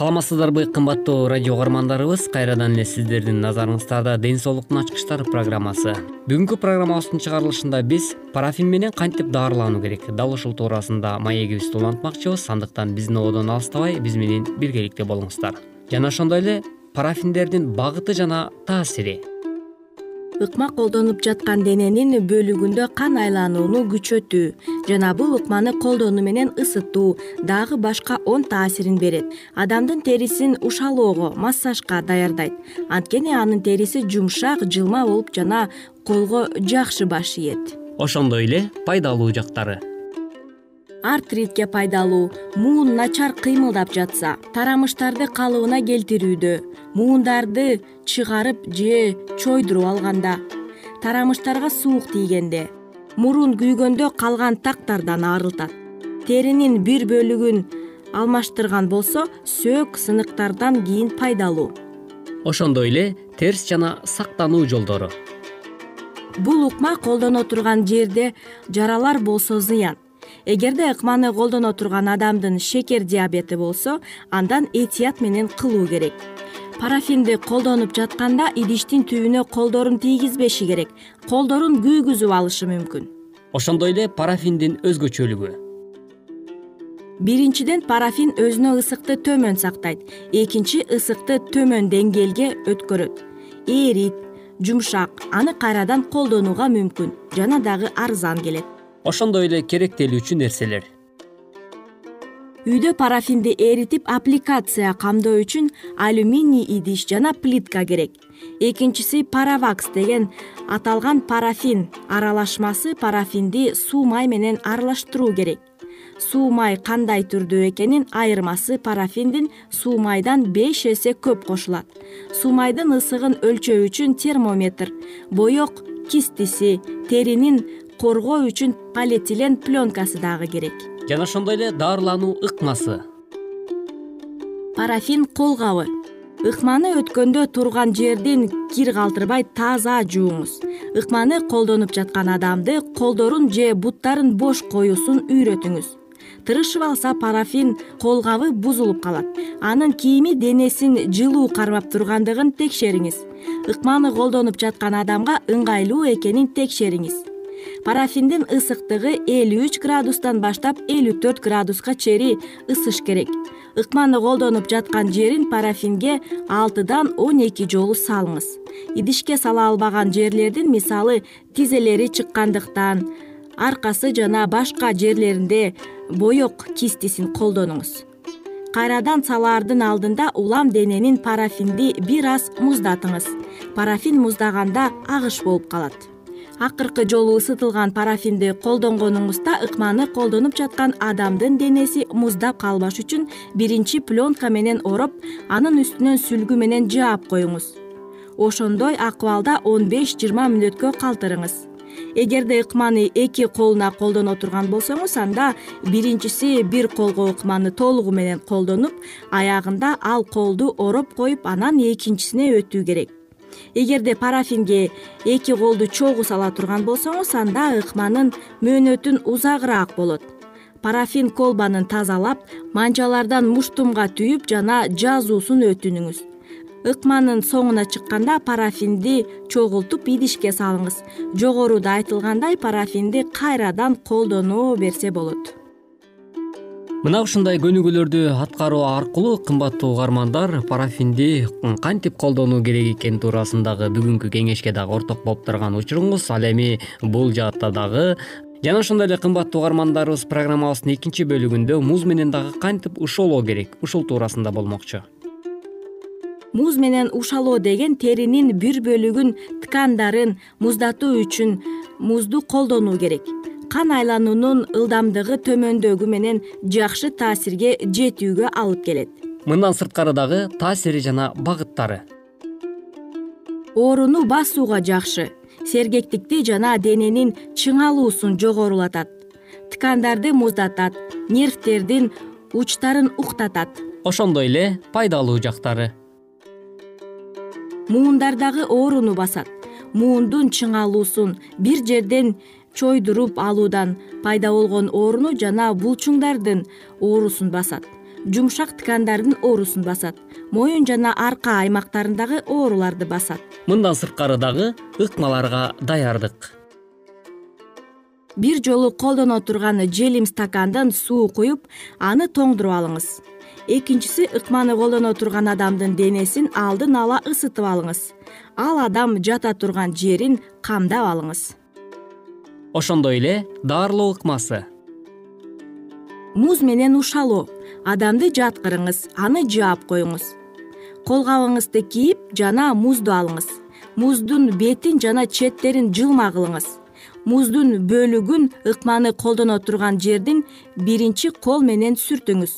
саламатсыздарбы кымбаттуу радио угармандарыбыз. Кайрадан эле сиздердин назарыңыздарда ден соолуктун ачкычтары программасы. Бүгүнкү программабыздын чыгарылышында биз парафин менен кантип дарылануу керек? Дал ушул туурасында маегибизди улантмакчыбыз. Андыктан биздин ободон алыстабай биз менен биргеликте болуңуздар. Жана ошондой эле парафиндердин багыты жана таасири ыкма колдонуп жаткан дененин бөлүгүндө кан айланууну күчөтүү жана бул ыкманы колдонуу менен ысытуу дагы башка оң таасирин берет. Адамдын терисин ушалоого массажга даярдайт. Анткени анын териси жумшак жылма болуп жана колго жакшы баш ийет. Ошондой эле пайдалуу жактары артритке пайдалуу муун начар кыймылдап жатса тарамыштарды калыбына келтирүүдө муундарды чыгарып же чойдуруп алганда тарамыштарга суук тийгенде мурун күйгөндө калган тактардан арылтат. Теринин бир бөлүгүн алмаштырган болсо сөөк сыныктардан кийин пайдалуу. Ошондой эле терс жана сактануу жолдору. Бул ыкма колдоно турган жерде жаралар болсо зыян эгерде ыкманы колдоно турган адамдын шекер диабети болсо андан этият менен кылуу керек. Парафинди колдонуп жатканда идиштин түбүнө колдорун тийгизбеши керек. Колдорун күйгүзүп алышы мүмкүн. Ошондой эле парафиндин өзгөчөлүгү. Биринчиден парафин өзүнө ысыкты төмөн сактайт. Экинчи ысыкты төмөн деңгээлге өткөрөт. Ээрит жумшак аны кайрадан колдонууга мүмкүн. Жана дагы арзан келет ошондой эле керектелүүчү нерселер. Үйдө парафинди эритип аппликация камдоо үчүн алюминий идиш жана плитка керек. Экинчиси паравакс деген аталган парафин аралашмасы парафинди суу май менен аралаштыруу керек. Суу май кандай түрдө экенин айырмасы парафиндин суу майдан беш эсе көп кошулат. Суу майдын ысыгын өлчөө үчүн термометр боек кистиси теринин коргоо үчүн полиэтилен пленкасы дагы керек. Жана ошондой эле дарылануу ыкмасы. Парафин кол кабы ыкманы өткөндө турган жердин кир калтырбай таза жууңуз ыкманы колдонуп жаткан адамды колдорун же буттарын бош коюусун үйрөтүңүз. Тырышып алса парафин кол кабы бузулуп калат. Анын кийими денесин жылуу кармап тургандыгын текшериңиз. Ыкманы колдонуп жаткан адамга ыңгайлуу экенин текшериңиз парафиндин ысыктыгы элүү үч градустан баштап элүү төрт градуска чейин ысыш керек. Ыкманы колдонуп жаткан жерин парафинге алтыдан он эки жолу салыңыз. Идишке сала албаган жерлердин мисалы тизелери чыккандыктан аркасы жана башка жерлеринде боек кистисин колдонуңуз. Кайрадан салаардын алдында улам дененин парафинди бир аз муздатыңыз. Парафин муздаганда агыш болуп калат акыркы жолу ысытылган парафинди колдонгонуңузда ыкманы колдонуп жаткан адамдын денеси муздап калбаш үчүн биринчи пленка менен ороп анын үстүнөн сүлгү менен жаап коюңуз. Ошондой акыбалда он беш жыйырма мүнөткө калтырыңыз. Эгерде ыкманы эки колуна колдоно турган болсоңуз анда биринчиси бир колго ыкманы толугу менен колдонуп аягында ал колду ороп коюп анан экинчисине өтүү керек эгерде парафинге эки колду чогуу сала турган болсоңуз анда ыкманын мөөнөтүн узагыраак болот. Парафин колбанын тазалап манжалардан муштумга түйүп жана жазуусун өтүнүңүз. Ыкманын соңуна чыкканда парафинди чогултуп идишке салыңыз. Жогоруда айтылгандай парафинди кайрадан колдоно берсе болот мына ушундай көнүгүүлөрдү аткаруу аркылуу кымбаттуу угармандар парафинди кантип колдонуу керек экени туурасындагы бүгүнкү кеңешке дагы орток болуп турган учуруңуз ал эми бул жаатта дагы жана ошондой эле кымбаттуу угармандарыбыз программабыздын экинчи бөлүгүндө муз менен дагы кантип ушолоо керек ушул туурасында болмокчу. Муз менен ушалоо деген теринин бир бөлүгүн ткандарын муздатуу үчүн музду колдонуу керек кан айлануунун ылдамдыгы төмөндөгү менен жакшы таасирге жетүүгө алып келет. Мындан сырткары дагы таасири жана багыттары. Ооруну басууга жакшы сергектикти жана дененин чыңалуусун жогорулатат ткандарды муздатат нервтердин учтарын уктатат. Ошондой эле пайдалуу жактары. Муундардагы ооруну басат муундун чыңалуусун бир жерден чойдуруп алуудан пайда болгон ооруну жана булчуңдардын оорусун басат. Жумшак ткандардын оорусун басат. Моюн жана арка аймактарындагы ооруларды басат. Мындан сырткары дагы ыкмаларга даярдык. Бир жолу колдоно турган желим стакандан суу куюп аны тоңдуруп алыңыз. Экинчиси ыкманы колдоно турган адамдын денесин алдын ала ысытып алыңыз. Ал адам жата турган жерин камдап алыңыз ошондой эле даарылоо ыкмасы. Муз менен ушалоо адамды жаткырыңыз аны жаап коюңуз. Кол кабыңызды кийип жана музду алыңыз. Муздун бетин жана четтерин жылма кылыңыз. Муздун бөлүгүн ыкманы колдоно турган жердин биринчи кол менен сүртүңүз.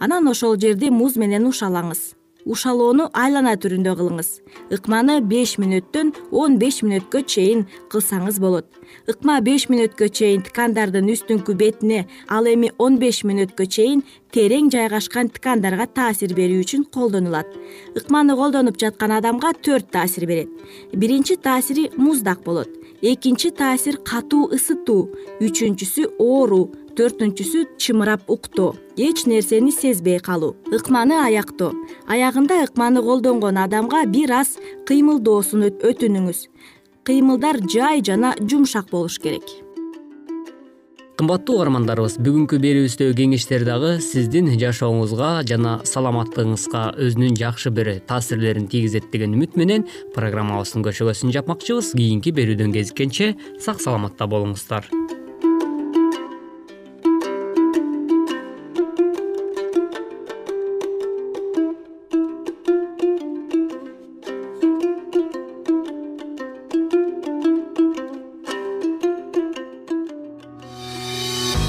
Анан ошол жерди муз менен ушалаңыз ушалоону айлана түрүндө кылыңыз. ыкманы беш мүнөттөн он беш мүнөткө чейин кылсаңыз болот. ыкма беш мүнөткө чейин ткандардын үстүңкү бетине ал эми он беш мүнөткө чейин терең жайгашкан ткандарга таасир берүү үчүн колдонулат. ыкманы колдонуп жаткан адамга төрт таасир берет. биринчи таасири муздак болот. экинчи таасир катуу ысытуу. үчүнчүсү ооруу төртүнчүсү чымырап уктоо эч нерсени сезбей калуу ыкманы аяктоо аягында ыкманы колдонгон адамга бир аз кыймылдоосун өтүнүңүз. Кыймылдар жай жана жумшак болуш керек. Кымбаттуу угармандарыбыз бүгүнкү берүүбүздөгү кеңештер дагы сиздин жашооңузга жана саламаттыгыңызга өзүнүн жакшы бир таасирлерин тийгизет деген үмүт менен программабыздын көшөгөсүн жапмакчыбыз. Кийинки берүүдөн кезиккенче сак саламатта болуңуздар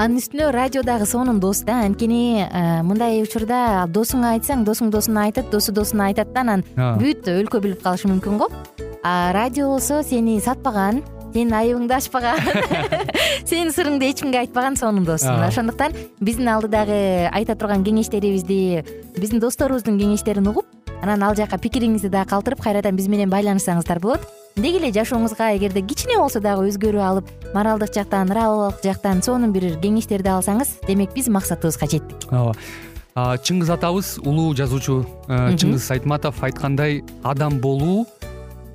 анын үстүнө радио дагы сонун дос да. Анткени э, мындай учурда досуңа айтсаң досуң досуна айтат досу досуна айтат да анан бүт өлкө билип калышы мүмкүн го. А радио болсо сени сатпаган сенин айыбыңды ачпаган сенин сырыңды эч кимге айтпаган сонун дос. Мына ошондуктан биздин алдыдагы айта турган кеңештерибизди биздин досторубуздун кеңештерин угуп анан ал жака пикириңизди дагы калтырып кайрадан биз менен байланышсаңыздар болот деги эле жашооңузга эгерде кичине болсо дагы өзгөрүү алып моралдык жактан нравовалык жактан сонун бир кеңештерди алсаңыз демек биз максатыбызга жеттик. Ооба. Чыңгыз атабыз улуу жазуучу э, чыңгыз айтматов айткандай адам болуу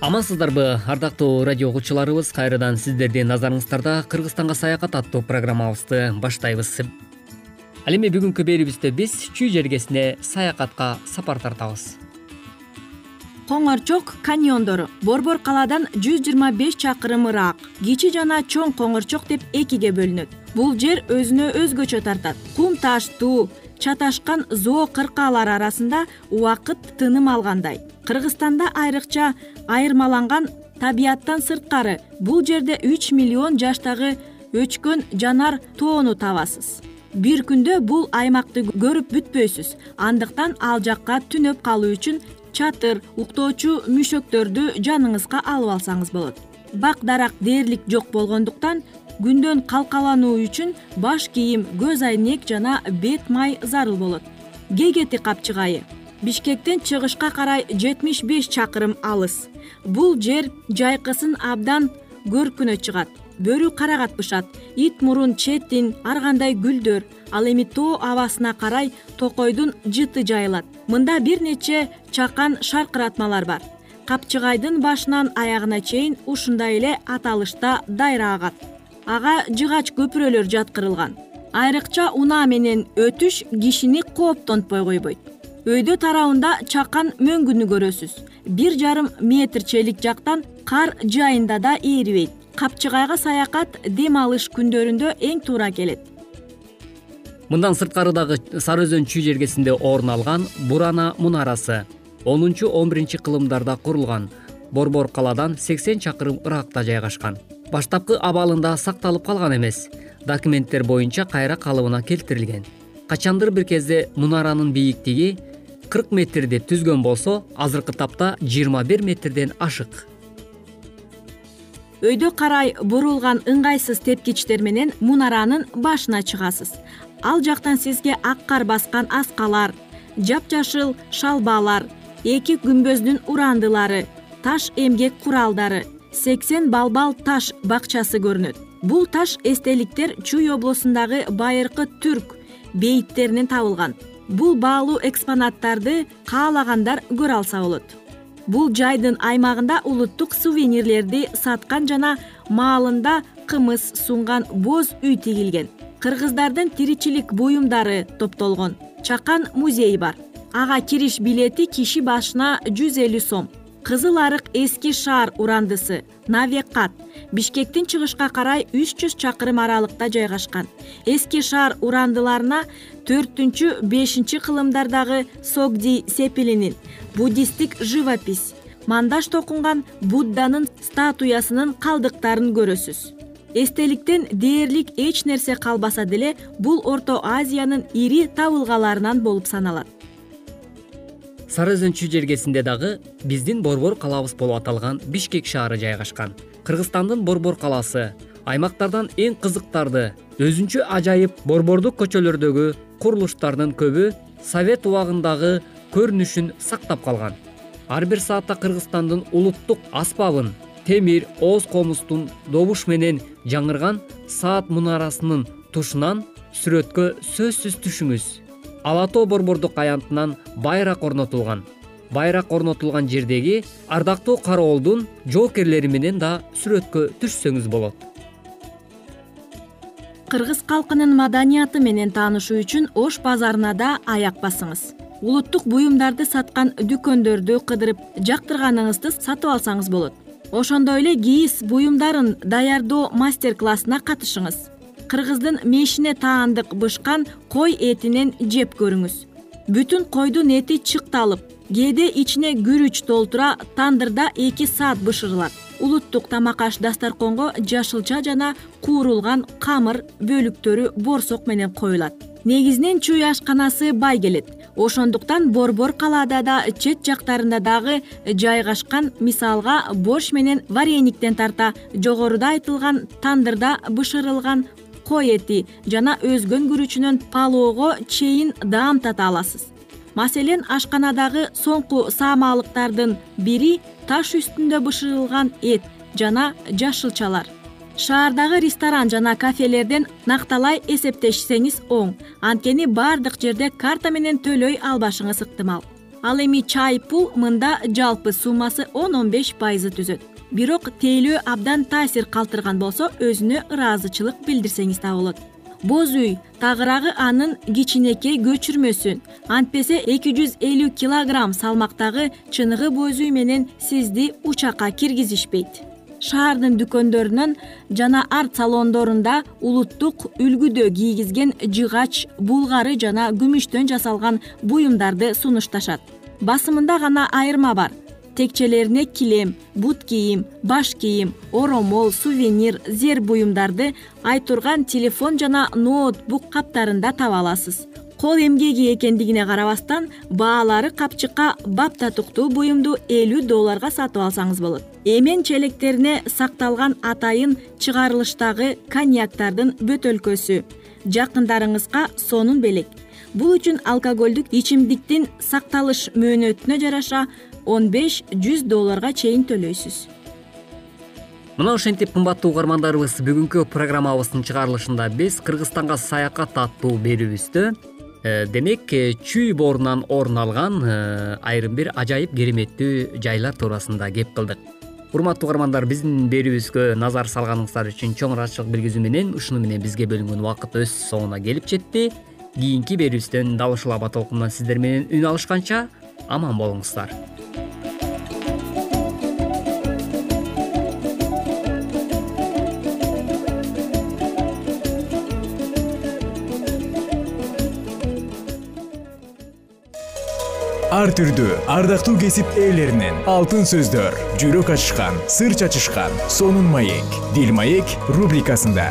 амансыздарбы ардактуу радио угуучуларыбыз кайрадан сиздердин назарыңыздарда кыргызстанга саякат аттуу программабызды баштайбыз. Ал эми бүгүнкү берүүбүздө биз чүй жергесине саякатка сапар тартабыз. Коңорчок каньондору борбор калаадан жүз жыйырма беш чакырым ыраак. Кичи жана чоң коңорчок деп экиге бөлүнөт. Бул жер өзүнө өзгөчө тартат. Кум таштуу чаташкан зоо кыркалар арасында убакыт тыным алгандай. Кыргызстанда айрыкча айырмаланган табияттан сырткары бул жерде үч миллион жаштагы өчкөн жанар тоону табасыз. Бир күндө бул аймакты көрүп бүтпөйсүз. Андыктан ал жакка түнөп калуу үчүн чатыр уктоочу мүшөктөрдү жаныңызга алып алсаңыз болот. Бак дарак дээрлик жок болгондуктан күндөн калкалануу үчүн баш кийим көз айнек жана бет май зарыл болот. Гегети капчыгайы. Бишкектен чыгышка карай жетимиш беш чакырым алыс. Бул жер жайкысын абдан көркүнө чыгат. Бөрү карагат бышат ит мурун четин ар кандай гүлдөр. Ал эми тоо абасына карай токойдун жыты жайылат. Мында бир нече чакан шаркыратмалар бар. Капчыгайдын башынан аягына чейин ушундай эле аталышта дайра агат ага жыгач көпүрөлөр жаткырылган. Айрыкча унаа менен өтүш кишини кооптонтпой койбойт. Өйдө тарабында чакан мөңгүнү көрөсүз. Бир жарым метрчелик жактан кар жайында да ээрибейт. Капчыгайга саякат дем алыш күндөрүндө эң туура келет. Мындан сырткары дагы сары өзөн чүй жергесинде орун алган бурана мунарасы онунчу он биринчи кылымдарда курулган. Борбор калаадан сексен чакырым ыраакта жайгашкан баштапкы абалында сакталып калган эмес. Документтер боюнча кайра калыбына келтирилген. Качандыр бир кезде мунаранын бийиктиги кырк метр деп түзгөн болсо азыркы тапта жыйырма бир метрден ашык. Өйдө карай бурулган ыңгайсыз тепкичтер менен мунаранын башына чыгасыз. Ал жактан сизге ак кар баскан аскалар жапжашыл шалбалар эки күмбөздүн урандылары таш эмгек куралдары сексен балбал таш бакчасы көрүнөт. Бул таш эстеликтер чуй облусундагы байыркы түрк бейиттеринен табылган. Бул баалуу экспонаттарды каалагандар көрө алса болот. Бул жайдын аймагында улуттук сувенирлерди саткан жана маалында кымыз сунган боз үй тигилген. Кыргыздардын тиричилик буюмдары топтолгон. Чакан музейи бар. Ага кириш билети киши башына жүз элүү сом кызыл арык эски шаар урандысы навекат бишкектин чыгышка карай үч жүз чакырым аралыкта жайгашкан. Эски шаар урандыларына төртүнчү бешинчи кылымдардагы согди сепилинин буддисттик живопись мандаш токунган будданын статуясынын калдыктарын көрөсүз. Эстеликтен дээрлик эч нерсе калбаса деле бул орто азиянын ири табылгаларынан болуп саналат сары өзөн чүй жергесинде дагы биздин борбор калаабыз болуп аталган бишкек шаары жайгашкан. Кыргызстандын борбор калаасы аймактардан эң кызыктарды өзүнчө ажайып борбордук көчөлөрдөгү курулуштардын көбү совет убагындагы көрүнүшүн сактап калган. Ар бир саатта кыргызстандын улуттук аспабын темир ооз комузтун добуш менен жаңырган саат мунарасынын тушунан сүрөткө сөзсүз түшүңүз ала тоо борбордук аянтынан байрак орнотулган. Байрак орнотулган жердеги ардактуу кароолдун жоокерлери менен да сүрөткө түшсөңүз болот. Кыргыз калкынын маданияты менен таанышуу үчүн ош базарына да аяк басыңыз. Улуттук буюмдарды саткан дүкөндөрдү кыдырып жактырганыңызды сатып алсаңыз болот. Ошондой эле кийиз буюмдарын даярдоо мастер классына катышыңыз кыргыздын мешине таандык бышкан кой этинен жеп көрүңүз. Бүтүн койдун эти чыкталып кээде ичине күрүч толтура тандырда эки саат бышырылат. Улуттук тамак аш дасторконго жашылча жана куурулган камыр бөлүктөрү борсок менен коюлат. Негизинен чүй ашканасы бай келет. Ошондуктан борбор калаада да чет жактарында дагы жайгашкан мисалга борщ менен варениктен тарта жогоруда айтылган тандырда бышырылган кой эти жана өзгөн күрүчүнөн палоого чейин даам тата аласыз. Маселен ашканадагы соңку саамалыктардын бири таш үстүндө бышырылган эт жана жашылчалар. Шаардагы ресторан жана кафелерден накталай эсептешсеңиз оң. Анткени баардык жерде карта менен төлөй албашыңыз ыктымал. Ал эми чай пул мында жалпы суммасы он он беш пайызы түзөт бирок тейлөө абдан таасир калтырган болсо өзүнө ыраазычылык билдирсеңиз да болот. Боз үй тагыраагы анын кичинекей көчүрмөсү антпесе эки жүз элүү килограмм салмактагы чыныгы боз үй менен сизди учакка киргизишпейт. Шаардын дүкөндөрүнөн жана арт салондорунда улуттук үлгүдө кийгизген жыгач булгары жана күмүштөн жасалган буюмдарды сунушташат. Басымында гана айырма бар текчелерине килем бут кийим баш кийим оромол сувенир зер буюмдарды айтурган телефон жана ноутбук каптарында таба аласыз. Кол эмгеги экендигине карабастан баалары капчыкка баптатуктуу буюмду элүү долларга сатып алсаңыз болот. Эмен челектерине сакталган атайын чыгарылыштагы коньяктардын бөтөлкөсү жакындарыңызга сонун белек. Бул үчүн алкоголдук ичимдиктин сакталыш мөөнөтүнө жараша он беш жүз долларга чейин төлөйсүз. Мына ошентип кымбаттуу угармандарыбыз бүгүнкү программабыздын чыгарылышында биз кыргызстанга саякат аттуу берүүбүздө э, демек э, чүй боорунан орун алган э, айрым бир ажайып кереметтүү жайлар туурасында кеп кылдык. Урматтуу угармандар биздин берүүбүзгө назар салганыңыздар үчүн чоң ыраазычылык билгизүү менен ушуну менен бизге бөлүнгөн убакыт өз соңуна келип жетти. Кийинки берүүбүздөн дал ушул аба толкундан сиздер менен үн алышканча аман болуңуздар. Ар түрдүү ардактуу кесип ээлеринен алтын сөздөр жүрөк ачышкан сыр чачышкан сонун маек дил маек рубрикасында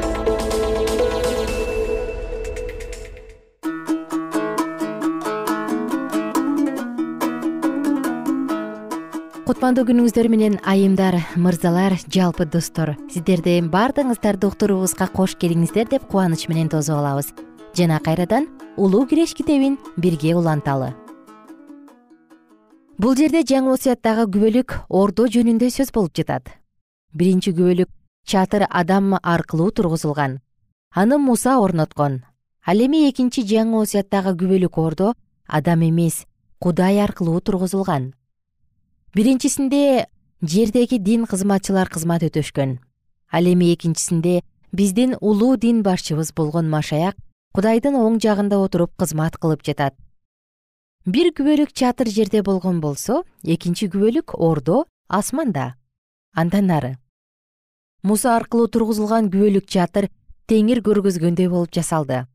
кутмандуу күнүңүздөр менен айымдар мырзалар жалпы достор сиздерди баардыгыңыздар уктурубузга кош келиңиздер деп кубаныч менен тосуп алабыз. Жана кайрадан улуу киреш китебин бирге уланталы. Бул жерде жаңы осуяттагы күбөлүк ордо жөнүндө сөз болуп жатат. Биринчи күбөлүк чатыр адам аркылуу тургузулган. Аны муса орноткон. Ал эми экинчи жаңы осуяттагы күбөлүк ордо адам эмес кудай аркылуу тургузулган биринчисинде жердеги дин кызматчылар кызмат өтөшкөн. Ал эми экинчисинде биздин улуу дин башчыбыз болгон машаяк кудайдын оң жагында отуруп кызмат кылып жатат. Бир күбөлүк чатыр жерде болгон болсо экинчи күбөлүк ордо асманда андан нары муса аркылуу тургузулган күбөлүк чатыр теңир көргөзгөндөй болуп жасалды.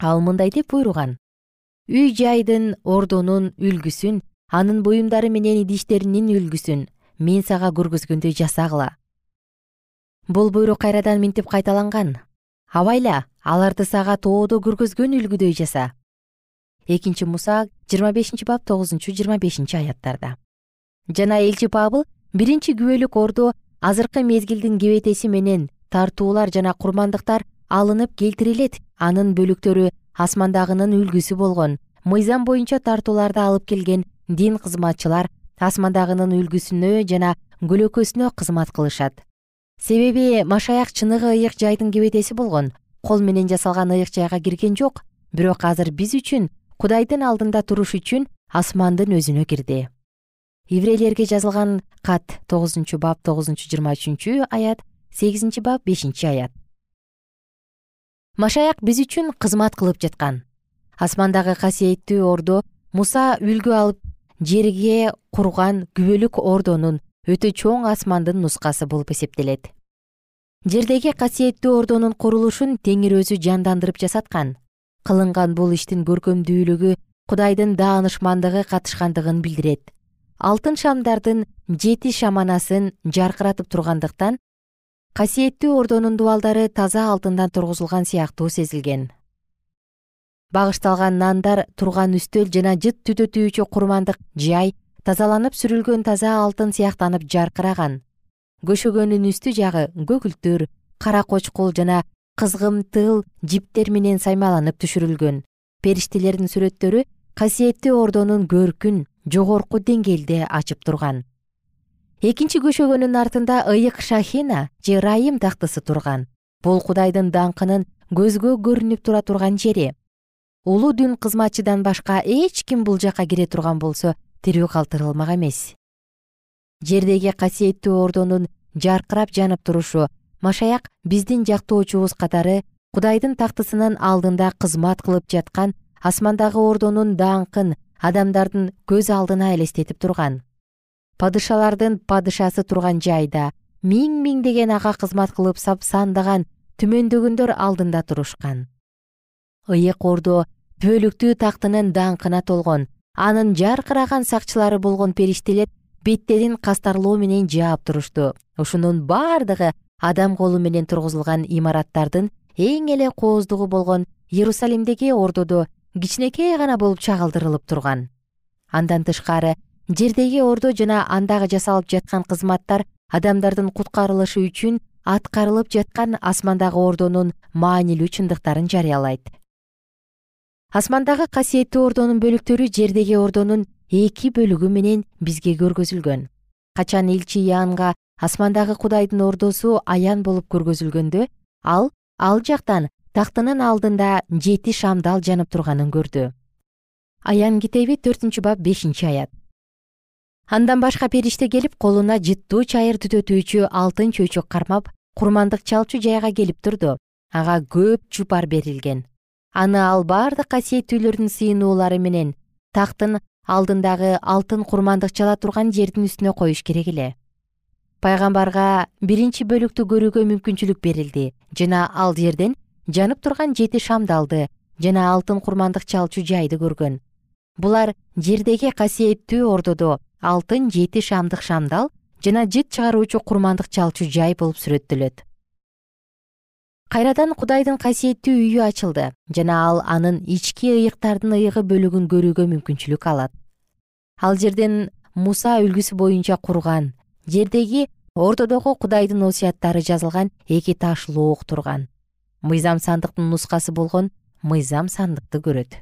Ал мындай деп буйруган. Үй жайдын ордонун үлгүсүн анын буюмдары менен идиштеринин үлгүсүн мен сага көргөзгөндөй жасагыла. Бул буйрук кайрадан минтип кайталанган. Абайла аларды сага тоодо көргөзгөн үлгүдөй жаса. Экинчи муса жыйырма бешинчи бап тогузунчу жыйырма бешинчи аяттарда. Жана элчи пабыл биринчи күбөлүк ордо азыркы мезгилдин кебетеси менен тартуулар жана курмандыктар алынып келтирилет. Анын бөлүктөрү асмандагынын үлгүсү болгон. Мыйзам боюнча тартууларды алып келген дин кызматчылар асмандагынын үлгүсүнө жана көлөкөсүнө кызмат кылышат. Себеби машаяк чыныгы ыйык жайдын кебетеси болгон кол менен жасалган ыйык жайга кирген жок бирок азыр биз үчүн кудайдын алдында туруш үчүн асмандын өзүнө кирди. Иврейлерге жазылган кат тогузунчу бап тогузунчу жыйырма үчүнчү аят сегизинчи бап бешинчи аят. Машаяк биз үчүн кызмат кылып жаткан. Асмандагы касиеттүү ордо муса үлгү алып жерге курган күбөлүк ордонун өтө чоң асмандын нускасы болуп эсептелет. Жердеги касиеттүү ордонун курулушун теңир өзү жандандырып жасаткан. Кылынган бул иштин көркөмдүүлүгү кудайдын даанышмандыгы катышкандыгын билдирет. Алтын шамдардын жети шаманасын жаркыратып тургандыктан касиеттүү ордонун дубалдары таза алтындан тургузулган сыяктуу сезилген багышталган нандар турган үстөл жана жыт түтөтүүчү курмандык жай тазаланып сүрүлгөн таза алтын сыяктанып жаркыраган. Көшөгөнүн үстү жагы көгүлтүр кара кочкул жана кызгымтыл жиптер менен саймаланып түшүрүлгөн. Периштелердин сүрөттөрү касиеттүү ордонун көркүн жогорку деңгээлде ачып турган. Экинчи көшөгөнүн артында ыйык шахина же райым тактысы турган. Бул кудайдын даңкынын көзгө көрүнүп тура турган жери улуу дин кызматчыдан башка эч ким бул жакка кире турган болсо тирүү калтырылмак эмес. Жердеги касиеттүү ордонун жаркырап жанып турушу машаяк биздин жактоочубуз катары кудайдын тактысынын алдында кызмат кылып жаткан асмандагы ордонун даңкын адамдардын көз алдына элестетип турган. Падышалардын падышасы турган жайда миң миңдеген ага кызмат кылып сапсандаган түмөндөгөндөр алдында турушкан ыйык ордо түбөлүктүү тактынын даңкына толгон анын жаркыраган сакчылары болгон периштелер беттерин кастарлоо менен жаап турушту. Ушунун бардыгы адам колу менен тургузулган имараттардын эң эле кооздугу болгон иерусалимдеги ордодо кичинекей гана болуп чагылдырылып турган. Андан тышкары жердеги ордо жана андагы жасалып жаткан кызматтар адамдардын куткарылышы үчүн аткарылып жаткан асмандагы ордонун маанилүү чындыктарын жарыялайт асмандагы касиеттүү ордонун бөлүктөрү жердеги ордонун эки бөлүгү менен бизге көргөзүлгөн. Качан элчи иоаннга асмандагы кудайдын ордосу аян болуп көргөзүлгөндө ал ал жактан тактынын алдында жети шамдал жанып турганын көрдү. Аян китеби төртүнчү бап бешинчи аят. Андан башка периште келип колуна жыттуу чайыр түтөтүүчү алтын чөйчөк кармап курмандык чалчу жайга келип турду. Ага көп жупар берилген аны ал бардык касиеттүүлөрдүн сыйынуулары менен тактын алдындагы алтын курмандык чала турган жердин үстүнө коюш керек эле. Пайгамбарга биринчи бөлүктү көрүүгө мүмкүнчүлүк берилди. Жана ал жерден жанып турган жети шамдалды жана алтын курмандык чалчу жайды көргөн. Булар жердеги касиеттүү ордодо алтын жети шамдык шамдал жана жыт чыгаруучу курмандык чалчу жай болуп сүрөттөлөт кайрадан кудайдын касиеттүү үйү ачылды жана ал анын ички ыйыктардын ыйыгы бөлүгүн көрүүгө мүмкүнчүлүк алат. Ал жерден муса үлгүсү боюнча курган жердеги ордодогу кудайдын осуяттары жазылган эки таш лоок турган. Мыйзам сандыктын нускасы болгон мыйзам сандыкты көрөт.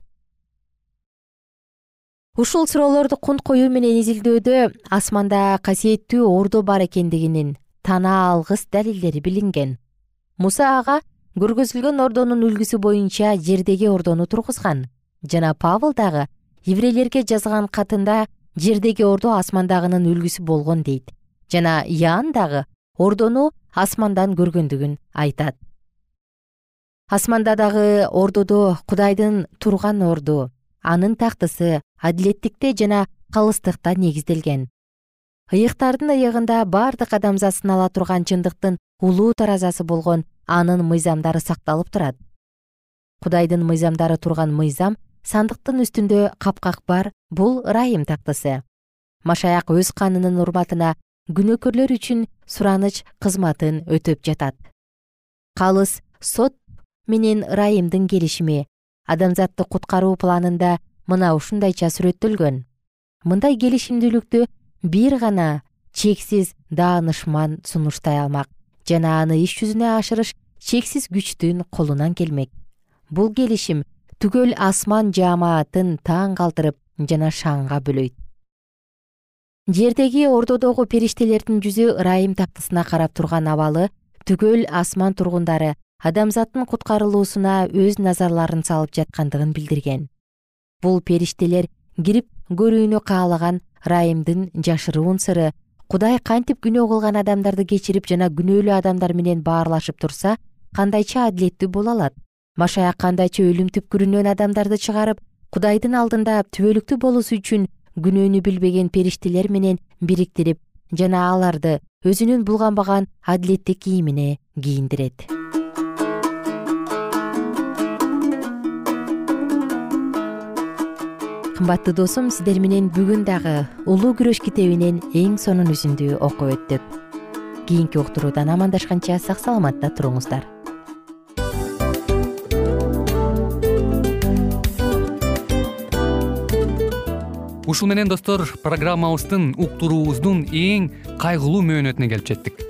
Ушул суроолорду кунт коюу менен изилдөөдө асманда касиеттүү ордо бар экендигинин танаа алгыс далилдери билинген муса ага көргөзүлгөн ордонун үлгүсү боюнча жердеги ордону тургузган. Жана павыл дагы еврейлерге жазган катында жердеги ордо асмандагынын үлгүсү болгон дейт. Жана яан дагы ордону асмандан көргөндүгүн айтат. Асманда дагы ордодо кудайдын турган орду анын тактысы адилеттикте жана калыстыкта негизделген. Ыйыктардын ыйыгында бардык адамзат сынала турган чындыктын улуу таразасы болгон анын мыйзамдары сакталып турат. Кудайдын мыйзамдары турган мыйзам сандыктын үстүндө капкак бар бул ырайым тактысы. Машаяк өз канынын урматына күнөөкөрлөр үчүн сураныч кызматын өтөп жатат. Калыс сот менен ырайымдын келишими адамзатты куткаруу планында мына ушундайча сүрөттөлгөн. Мындай келишимдүүлүктү бир гана чексиз даанышман сунуштай алмак жана аны иш жүзүнө ашырыш чексиз күчтүн колунан келмек. Бул келишим түгөл асман жаамаатын таң калтырып жана шаңга бөлөйт. Жердеги ордодогу периштелердин жүзү ырайым тактысына карап турган абалы түгөл асман тургундары адамзаттын куткарылуусуна өз назарларын салып жаткандыгын билдирген. Бул периштелер кирип көрүүнү каалаган ырайымдын жашыруун сыры кудай кантип күнөө кылган адамдарды кечирип жана күнөөлүү адамдар менен баарлашып турса кандайча адилеттүү боло алат. Машаяк кандайча өлүм түпкүрүнөн адамдарды чыгарып кудайдын алдында түбөлүктүү болуусу үчүн күнөөнү билбеген периштелер менен бириктирип жана аларды өзүнүн булганбаган адилеттик кийимине кийиндирет кымбаттуу досум сиздер менен бүгүн дагы улуу күрөш китебинен эң сонун үзүндү окуп өттүк. Кийинки уктуруудан амандашканча сак саламатта туруңуздар. Ушул менен достор программабыздын уктуруубуздун эң кайгылуу мөөнөтүнө келип жеттик